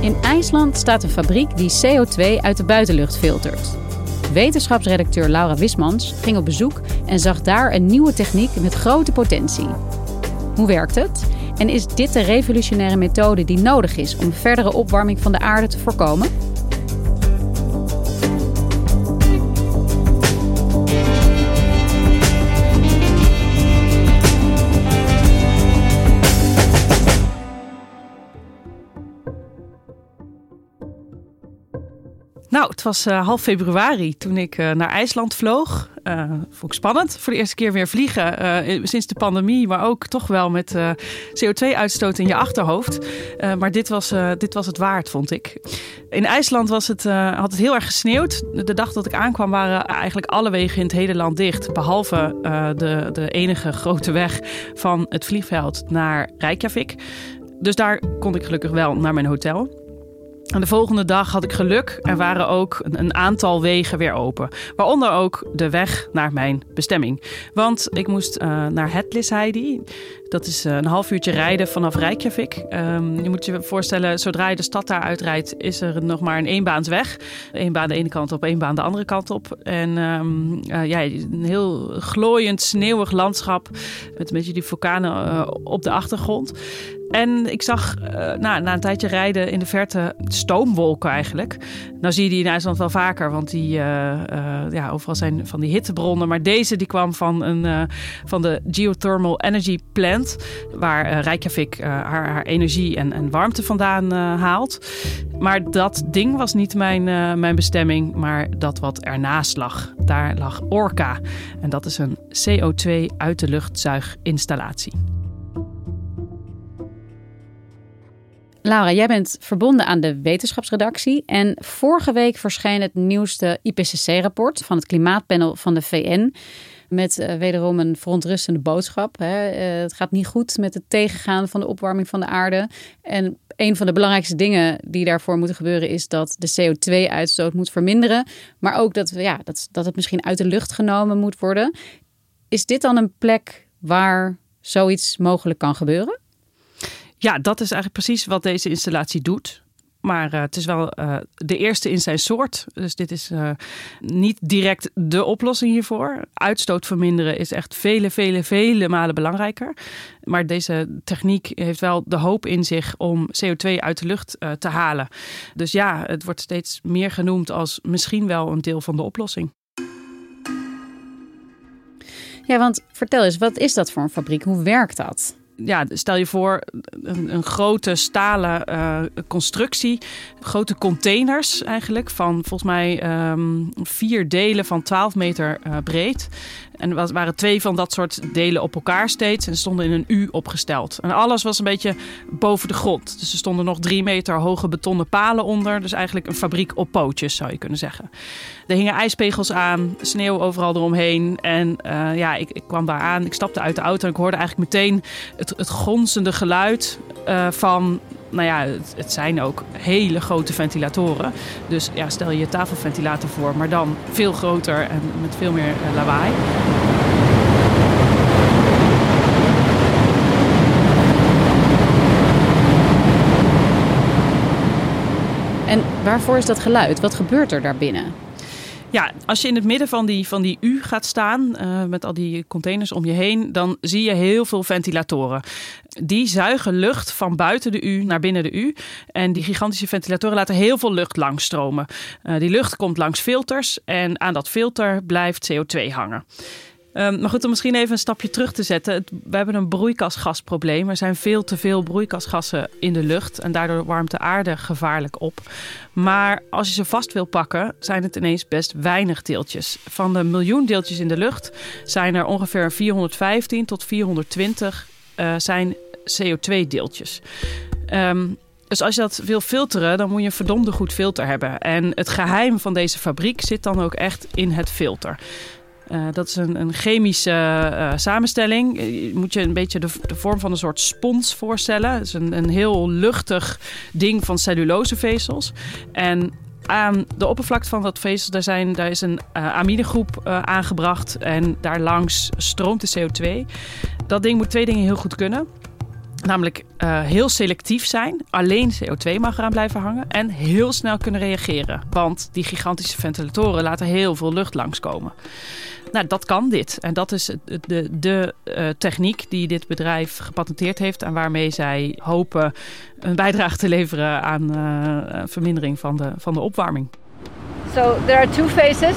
In IJsland staat een fabriek die CO2 uit de buitenlucht filtert. Wetenschapsredacteur Laura Wismans ging op bezoek en zag daar een nieuwe techniek met grote potentie. Hoe werkt het? En is dit de revolutionaire methode die nodig is om verdere opwarming van de aarde te voorkomen? Nou, het was uh, half februari toen ik uh, naar IJsland vloog. Uh, vond ik spannend. Voor de eerste keer weer vliegen sinds de pandemie, maar ook toch wel met CO2-uitstoot in je achterhoofd. maar dit was, dit was het waard, vond ik. In IJsland was het, had het heel erg gesneeuwd. De dag dat ik aankwam waren eigenlijk alle wegen in het hele land dicht. Behalve de, de enige grote weg van het vliegveld naar Reykjavik. Dus daar kon ik gelukkig wel naar mijn hotel. En de volgende dag had ik geluk. Er waren ook een aantal wegen weer open. Waaronder ook de weg naar mijn bestemming. Want ik moest uh, naar Hetlisheidi. Dat is eh, een half uurtje rijden vanaf Reykjavik. Um, je moet je voorstellen, zodra je de stad daar uitrijdt, is er nog maar een eenbaansweg. Eén baan de ene kant op, één baan de andere kant op. En um, uh, ja, een heel glooiend, sneeuwig landschap. Met een beetje die vulkanen op de achtergrond. En ik zag nou, na een tijdje rijden in de verte stoomwolken eigenlijk. Nou zie je die in IJsland wel vaker, want die, uh, uh, ja, overal zijn van die hittebronnen. Maar deze die kwam van, een, van de Geothermal Energy Plant, waar Reykjavik haar, haar, energie en, en warmte vandaan haalt. Maar dat ding was niet mijn, mijn bestemming, maar dat wat ernaast lag. Daar lag Orca. En dat is een CO2 uit de lucht Laura, jij bent verbonden aan de wetenschapsredactie. En vorige week verscheen het nieuwste IPCC-rapport van het Klimaatpanel van de VN. Met uh, wederom een verontrustende boodschap. Hè. Uh, het gaat niet goed met het tegengaan van de opwarming van de aarde. En een van de belangrijkste dingen die daarvoor moeten gebeuren is dat de CO2-uitstoot moet verminderen. Maar ook dat, ja, dat, dat het misschien uit de lucht genomen moet worden. Is dit dan een plek waar zoiets mogelijk kan gebeuren? Ja, dat is eigenlijk precies wat deze installatie doet. Maar uh, het is wel uh, de eerste in zijn soort. Dus dit is uh, niet direct de oplossing hiervoor. Uitstoot verminderen is echt vele, vele, vele malen belangrijker. Maar deze techniek heeft wel de hoop in zich om CO2 uit de lucht te halen. Dus ja, het wordt steeds meer genoemd als misschien wel een deel van de oplossing. Ja, want vertel eens, wat is dat voor een fabriek? Hoe werkt dat? Ja, stel je voor een, grote stalen uh, constructie. Grote containers eigenlijk. Van volgens mij um, vier delen van 12 meter uh, breed. En er waren twee van dat soort delen op elkaar steeds. En stonden in een U opgesteld. En alles was een beetje boven de grond. Dus er stonden nog drie meter hoge betonnen palen onder. Dus eigenlijk een fabriek op pootjes zou je kunnen zeggen. Er hingen ijspegels aan, sneeuw overal eromheen. En uh, ja, ik, ik, kwam daar aan. Ik stapte uit de auto en ik hoorde eigenlijk meteen het, het gonzende geluid uh, van nou ja, het, zijn ook hele grote ventilatoren. Dus ja, stel je je tafelventilator voor, maar dan veel groter en met veel meer uh, lawaai. En waarvoor is dat geluid? Wat gebeurt er daarbinnen? Ja, als je in het midden van die, van die U gaat staan, uh, met al die containers om je heen, dan zie je heel veel ventilatoren. Die zuigen lucht van buiten de U naar binnen de U. En die gigantische ventilatoren laten heel veel lucht langstromen. Uh, die lucht komt langs filters en aan dat filter blijft CO2 hangen. Um, maar goed, om misschien even een stapje terug te zetten. We hebben een broeikasgasprobleem. Er zijn veel te veel broeikasgassen in de lucht. En daardoor warmt de aarde gevaarlijk op. Maar als je ze vast wil pakken, zijn het ineens best weinig deeltjes. Van de miljoen deeltjes in de lucht zijn er ongeveer 415 tot 420 uh, zijn CO2-deeltjes. Um, dus als je dat wil filteren, dan moet je een verdomde goed filter hebben. En het geheim van deze fabriek zit dan ook echt in het filter. Uh, dat is een, een chemische uh, samenstelling. Je moet je een beetje de, de, vorm van een soort spons voorstellen. Het is een, een heel luchtig ding van cellulosevezels. En aan de oppervlakte van dat vezel daar, zijn, daar is een uh, amidegroep aangebracht. En daarlangs stroomt de CO2. Dat ding moet twee dingen heel goed kunnen. Namelijk uh, heel selectief zijn, alleen CO2 mag eraan blijven hangen en heel snel kunnen reageren. Want die gigantische ventilatoren laten heel veel lucht langskomen. Nou, dat kan dit. En dat is de, de, uh, techniek die dit bedrijf gepatenteerd heeft en waarmee zij hopen een bijdrage te leveren aan uh, vermindering van de, van de opwarming. So there are two phases.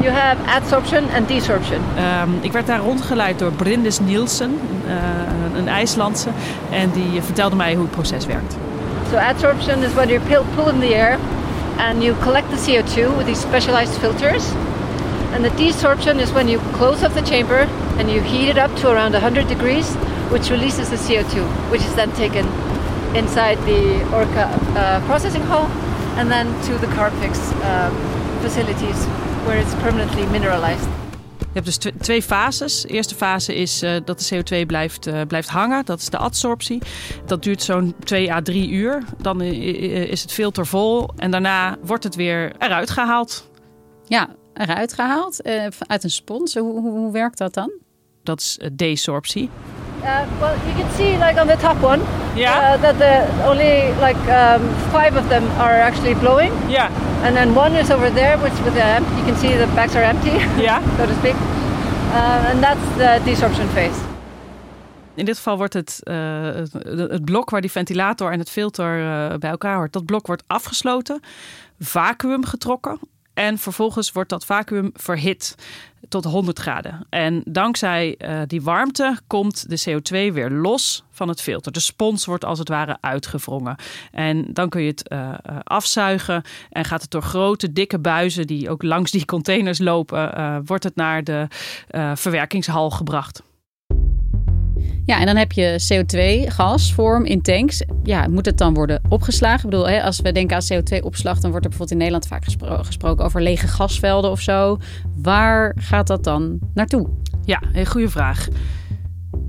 You have adsorption and desorption. Um, ik werd daar rondgeleid door Brindis Nielsen, uh, een IJslandse, en die vertelde mij hoe het proces werkt. So adsorption is when you pull in the air and you collect the CO2 with these specialized filters. And the desorption is when you close off the chamber and you heat it up to around 100 degrees, which releases the CO2, which is then taken inside the Orca uh, processing hall and then to the Carpix uh, facilities where it's permanently mineralized. Je hebt dus twee fases. De eerste fase is uh, dat de CO2 blijft, uh, blijft hangen. Dat is de adsorptie. Dat duurt zo'n 2 à 3 uur. Dan is het filter vol en daarna wordt het weer eruit gehaald. Ja, eruit gehaald uh, uit een spons. Hoe, hoe, hoe, werkt dat dan? Dat is desorptie. Uh, well, you can see like on the top one yeah. uh, that the only like um, five of them are actually blowing. Yeah. And then one is over there, which with the you can see the bags are empty. Yeah. so to speak. Uh, and that's the desorption phase. In dit geval wordt het, uh, het, het, blok waar die ventilator en het filter uh, bij elkaar hoort, dat blok wordt afgesloten, vacuüm getrokken en vervolgens wordt dat vacuüm verhit tot 100 graden. En dankzij uh, die warmte komt de CO2 weer los van het filter. De spons wordt als het ware uitgewrongen. En dan kun je het uh, afzuigen en gaat het door grote, dikke buizen die ook langs die containers lopen, wordt het naar de verwerkingshal gebracht. Ja, en dan heb je CO2-gasvorm in tanks. Ja, moet het dan worden opgeslagen? Ik bedoel, hè, als we denken aan CO2-opslag, dan wordt er bijvoorbeeld in Nederland vaak gespro gesproken over lege gasvelden of zo. Waar gaat dat dan naartoe? Ja, een goede vraag.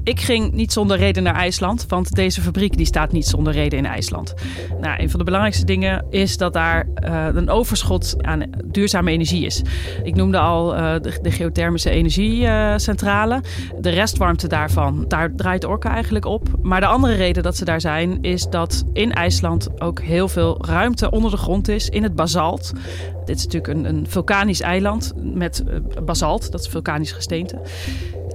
Ik ging niet zonder reden naar IJsland, want deze fabriek die staat niet zonder reden in IJsland. Nou, een van de belangrijkste dingen is dat daar uh, een overschot aan duurzame energie is. Ik noemde al uh, de, geothermische energiecentrale. De restwarmte daarvan, daar draait Orca eigenlijk op. Maar de andere reden dat ze daar zijn, is dat in IJsland ook heel veel ruimte onder de grond is in het basalt. Dit is natuurlijk een, een vulkanisch eiland met basalt, dat is vulkanisch gesteente.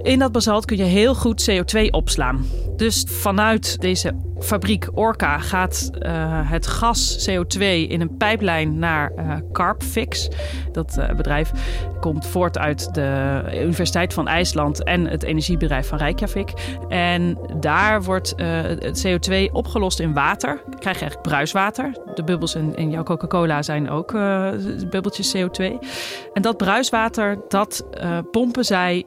In dat basalt kun je heel goed CO2 opslaan. Dus vanuit deze fabriek Orca gaat uh, het gas CO2 in een pijplijn naar uh, Carpfix. Dat uh, bedrijf komt voort uit de Universiteit van IJsland en het energiebedrijf van Reykjavik. En daar wordt het CO2 opgelost in water. Dan krijg je eigenlijk bruiswater. De bubbels in, in jouw Coca-Cola zijn ook bubbeltjes CO2. En dat bruiswater, dat pompen zij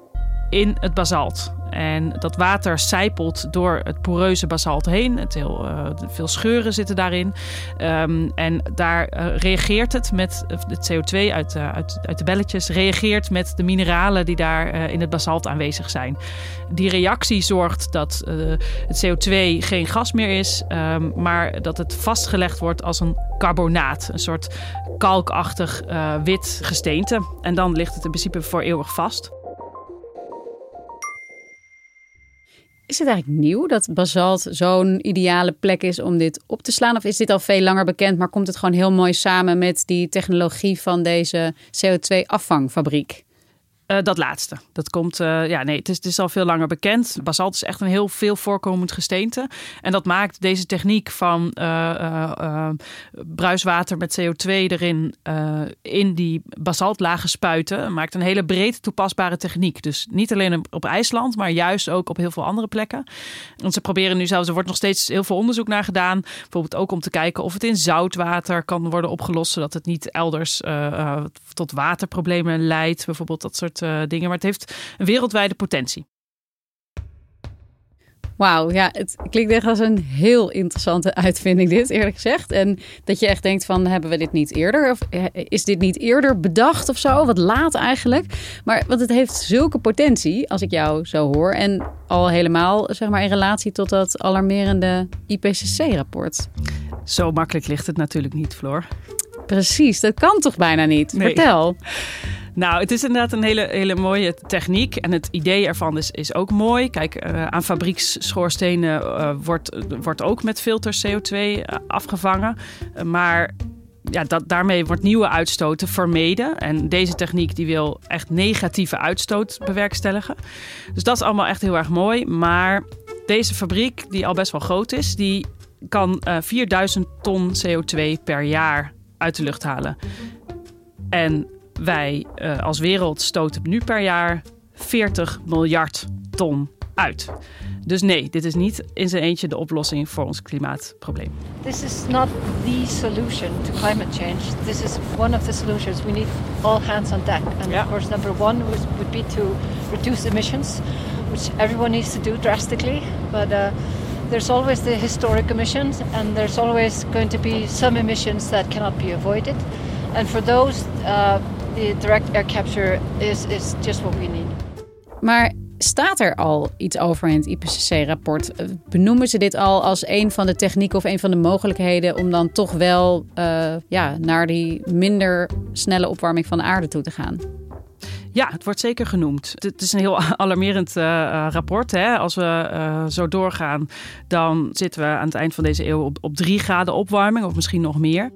in het basalt. En dat water sijpelt door het poreuze basalt heen. Het heel, uh, veel scheuren zitten daarin. Um, en daar uh, reageert het met het CO2 uit, uh, uit, uit, de belletjes, reageert met de mineralen die daar in het basalt aanwezig zijn. Die reactie zorgt dat het CO2 geen gas meer is, um, maar dat het vastgelegd wordt als een carbonaat. Een soort kalkachtig wit gesteente. En dan ligt het in principe voor eeuwig vast. Is het eigenlijk nieuw dat basalt zo'n ideale plek is om dit op te slaan? Of is dit al veel langer bekend, maar komt het gewoon heel mooi samen met die technologie van deze CO2-afvangfabriek? Uh, dat laatste. Dat komt, uh, ja, nee, het is, het is, al veel langer bekend. Basalt is echt een heel veel voorkomend gesteente. En dat maakt deze techniek van uh, bruiswater met CO2 erin in die basaltlagen spuiten, maakt een hele breed toepasbare techniek. Dus niet alleen op IJsland, maar juist ook op heel veel andere plekken. Want ze proberen nu zelfs, er wordt nog steeds heel veel onderzoek naar gedaan. Bijvoorbeeld ook om te kijken of het in zoutwater kan worden opgelost, zodat het niet elders tot waterproblemen leidt. Bijvoorbeeld dat soort uh, dingen. Maar het heeft een wereldwijde potentie. Wauw, ja, het klinkt echt als een heel interessante uitvinding dit, eerlijk gezegd. En dat je echt denkt van, hebben we dit niet eerder? Of eh, is dit niet eerder bedacht of zo? Wat laat eigenlijk. Maar want het heeft zulke potentie, als ik jou zo hoor. En al helemaal, zeg maar, in relatie tot dat alarmerende IPCC-rapport. Zo makkelijk ligt het natuurlijk niet, Floor. Precies, dat kan toch bijna niet? Vertel. Nou, het is inderdaad een hele, hele mooie techniek. En het idee ervan is, is ook mooi. Kijk, uh, aan fabrieksschoorsstenen uh, wordt, wordt ook met filters CO2 uh, afgevangen. maar ja, dat, daarmee wordt nieuwe uitstoten vermeden. En deze techniek die wil echt negatieve uitstoot bewerkstelligen. Dus dat is allemaal echt heel erg mooi. Maar deze fabriek, die al best wel groot is, die kan 4000 ton CO2 per jaar uit de lucht halen. En wij uh, als wereld stoten nu per jaar 40 miljard ton uit. Dus nee, dit is niet in zijn eentje de oplossing voor ons klimaatprobleem. This is not the solution to climate change. This is one of the solutions. We need all hands on deck. And yeah. of course, number one would be to reduce emissions, which everyone needs to do drastically. But uh, there's always the historic emissions, and there's always going to be some emissions that cannot be avoided. And for those, uh, the direct air capture is, is just what we need. Maar staat er al iets over in het IPCC-rapport? Benoemen ze dit al als een van de technieken of een van de mogelijkheden om dan toch wel uh, ja, naar die minder snelle opwarming van de aarde toe te gaan? Ja, het wordt zeker genoemd. Het is een heel alarmerend uh, rapport. Hè? Als we uh, zo doorgaan, dan zitten we aan het eind van deze eeuw op, op 3 graden opwarming, of misschien nog meer.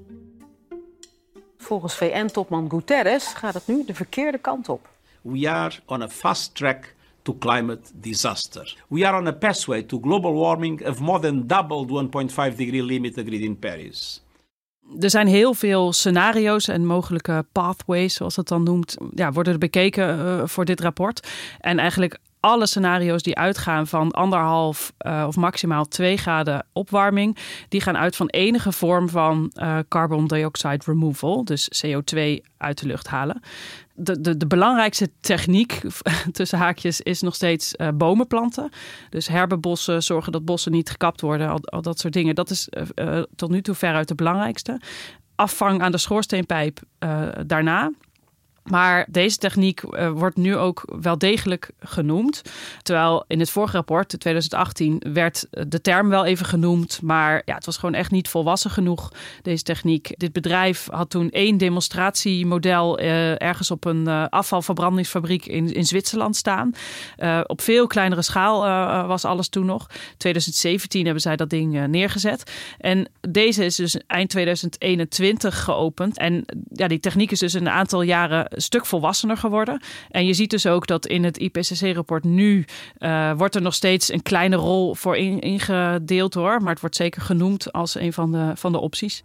Volgens VN-topman Guterres gaat het nu de verkeerde kant op. We are on a fast track to climate disaster. We are on a pathway to global warming of more than double the 1.5 degree limit agreed in Paris. Er zijn heel veel scenario's en mogelijke pathways, zoals dat dan noemt, ja, worden er bekeken uh, voor dit rapport. En eigenlijk alle scenario's die uitgaan van anderhalf uh, of maximaal twee graden opwarming, die gaan uit van enige vorm van uh, carbon dioxide removal, dus CO2 uit de lucht halen. De, de, de belangrijkste techniek tussen haakjes is nog steeds uh, bomen planten. Dus herbebossen, zorgen dat bossen niet gekapt worden, al, al dat soort dingen. Dat is tot nu toe veruit de belangrijkste. Afvang aan de schoorsteenpijp daarna. Maar deze techniek uh, wordt nu ook wel degelijk genoemd. Terwijl in het vorige rapport, 2018, werd de term wel even genoemd. Maar ja, het was gewoon echt niet volwassen genoeg, deze techniek. Dit bedrijf had toen één demonstratiemodel uh, ergens op een afvalverbrandingsfabriek in, in Zwitserland staan. op veel kleinere schaal was alles toen nog. 2017 hebben zij dat ding neergezet. En deze is dus eind 2021 geopend. En ja, die techniek is dus een aantal jaren stuk volwassener geworden. En je ziet dus ook dat in het IPCC-rapport nu uh, wordt er nog steeds een kleine rol voor in, ingedeeld hoor. Maar het wordt zeker genoemd als een van de, van de opties.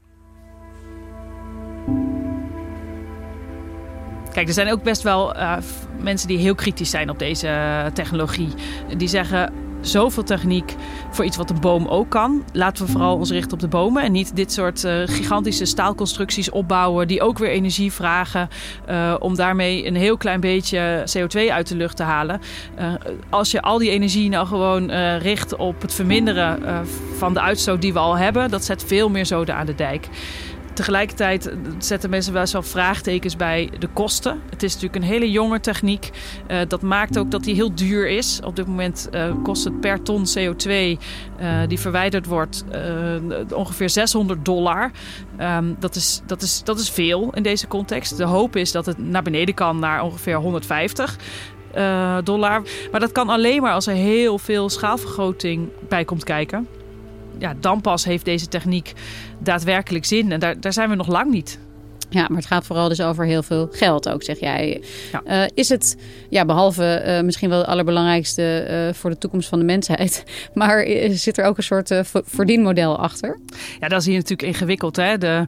Kijk, er zijn ook best wel uh, mensen die heel kritisch zijn op deze technologie. Die zeggen zoveel techniek voor iets wat de boom ook kan. Laten we vooral ons richten op de bomen en niet dit soort uh, gigantische staalconstructies opbouwen die ook weer energie vragen uh, om daarmee een heel klein beetje CO2 uit de lucht te halen. Uh, als je al die energie nou gewoon richt op het verminderen van de uitstoot die we al hebben, dat zet veel meer zoden aan de dijk. Tegelijkertijd zetten mensen wel eens vraagtekens bij de kosten. Het is natuurlijk een hele jonge techniek. Uh, dat maakt ook dat die heel duur is. Op dit moment uh, kost het per ton CO2 uh, eh, die verwijderd wordt ongeveer 600 dollar. Um, dat, is, dat, is, dat is veel in deze context. De hoop is dat het naar beneden kan naar ongeveer 150. eh, dollar. Maar dat kan alleen maar als er heel veel schaalvergroting bij komt kijken. Ja, dan pas heeft deze techniek daadwerkelijk zin. En daar, daar zijn we nog lang niet. Ja, maar het gaat vooral dus over heel veel geld ook, zeg jij. Uh, is het, ja, behalve uh, misschien wel het allerbelangrijkste uh, voor de toekomst van de mensheid, maar zit er ook een soort verdienmodel achter? Ja, dat is hier natuurlijk ingewikkeld. Hè? De,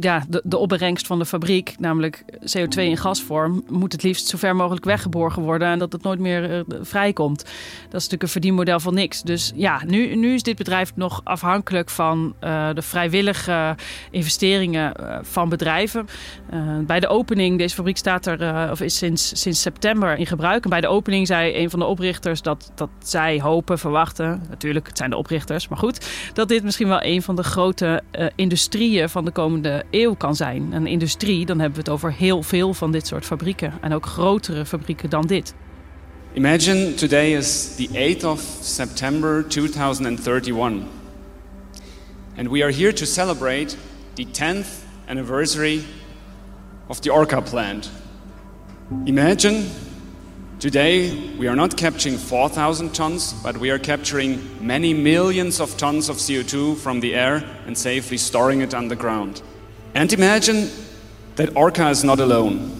ja, de, de opbrengst van de fabriek, namelijk CO2 in gasvorm, moet het liefst zo ver mogelijk weggeborgen worden en dat het nooit meer vrijkomt. Dat is natuurlijk een verdienmodel van niks. Dus ja, nu, nu is dit bedrijf nog afhankelijk van de vrijwillige investeringen van bedrijven Uh, bij de opening, deze fabriek staat er, uh, of is sinds, sinds september in gebruik. En bij de opening zei een van de oprichters dat, dat zij hopen, verwachten, natuurlijk, het zijn de oprichters, maar goed, dat dit misschien wel een van de grote uh, industrieën van de komende eeuw kan zijn. Een industrie, dan hebben we het over heel veel van dit soort fabrieken. En ook grotere fabrieken dan dit. Imagine today is the 8th of September 2031. And we are here to celebrate the 10th anniversary of the Orca plant. Imagine today we are not capturing 4,000 tons, but we are capturing many millions of tons of CO2 from the air and safely storing it underground. And imagine that Orca is not alone.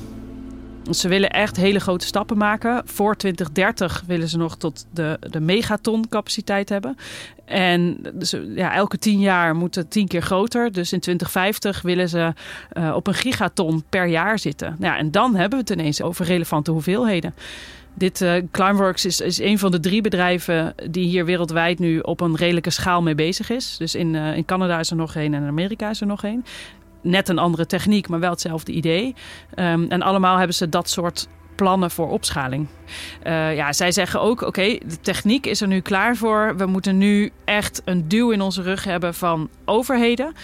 Ze willen echt hele grote stappen maken. Voor 2030 willen ze nog tot de, de megaton capaciteit hebben. En dus, ja, elke tien jaar moet het tien keer groter. Dus in 2050 willen ze uh, op een gigaton per jaar zitten. Ja, en dan hebben we het ineens over relevante hoeveelheden. Dit uh, Climeworks is, is een van de drie bedrijven die hier wereldwijd nu op een redelijke schaal mee bezig is. Dus in, uh, in Canada is er nog één en in Amerika is er nog één net een andere techniek, maar wel hetzelfde idee. Um, en allemaal hebben ze dat soort plannen voor opschaling. Uh, ja, zij zeggen ook: oké, de techniek is er nu klaar voor. We moeten nu echt een duw in onze rug hebben van overheden.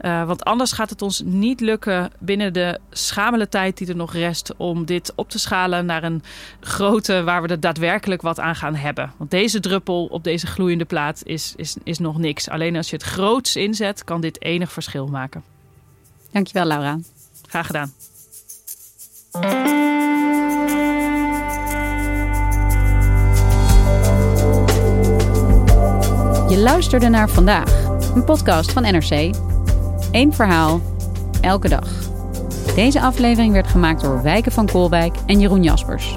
Uh, want anders gaat het ons niet lukken binnen de schamele tijd die er nog rest om dit op te schalen naar een grote waar we er daadwerkelijk wat aan gaan hebben. Want deze druppel op deze gloeiende plaat is, is, is nog niks. Alleen als je het groots inzet, kan dit enig verschil maken. Dankjewel, Laura. Graag gedaan. Je luisterde naar vandaag, een podcast van NRC. Eén verhaal, elke dag. Deze aflevering werd gemaakt door Wijken van Koolwijk en Jeroen Jaspers.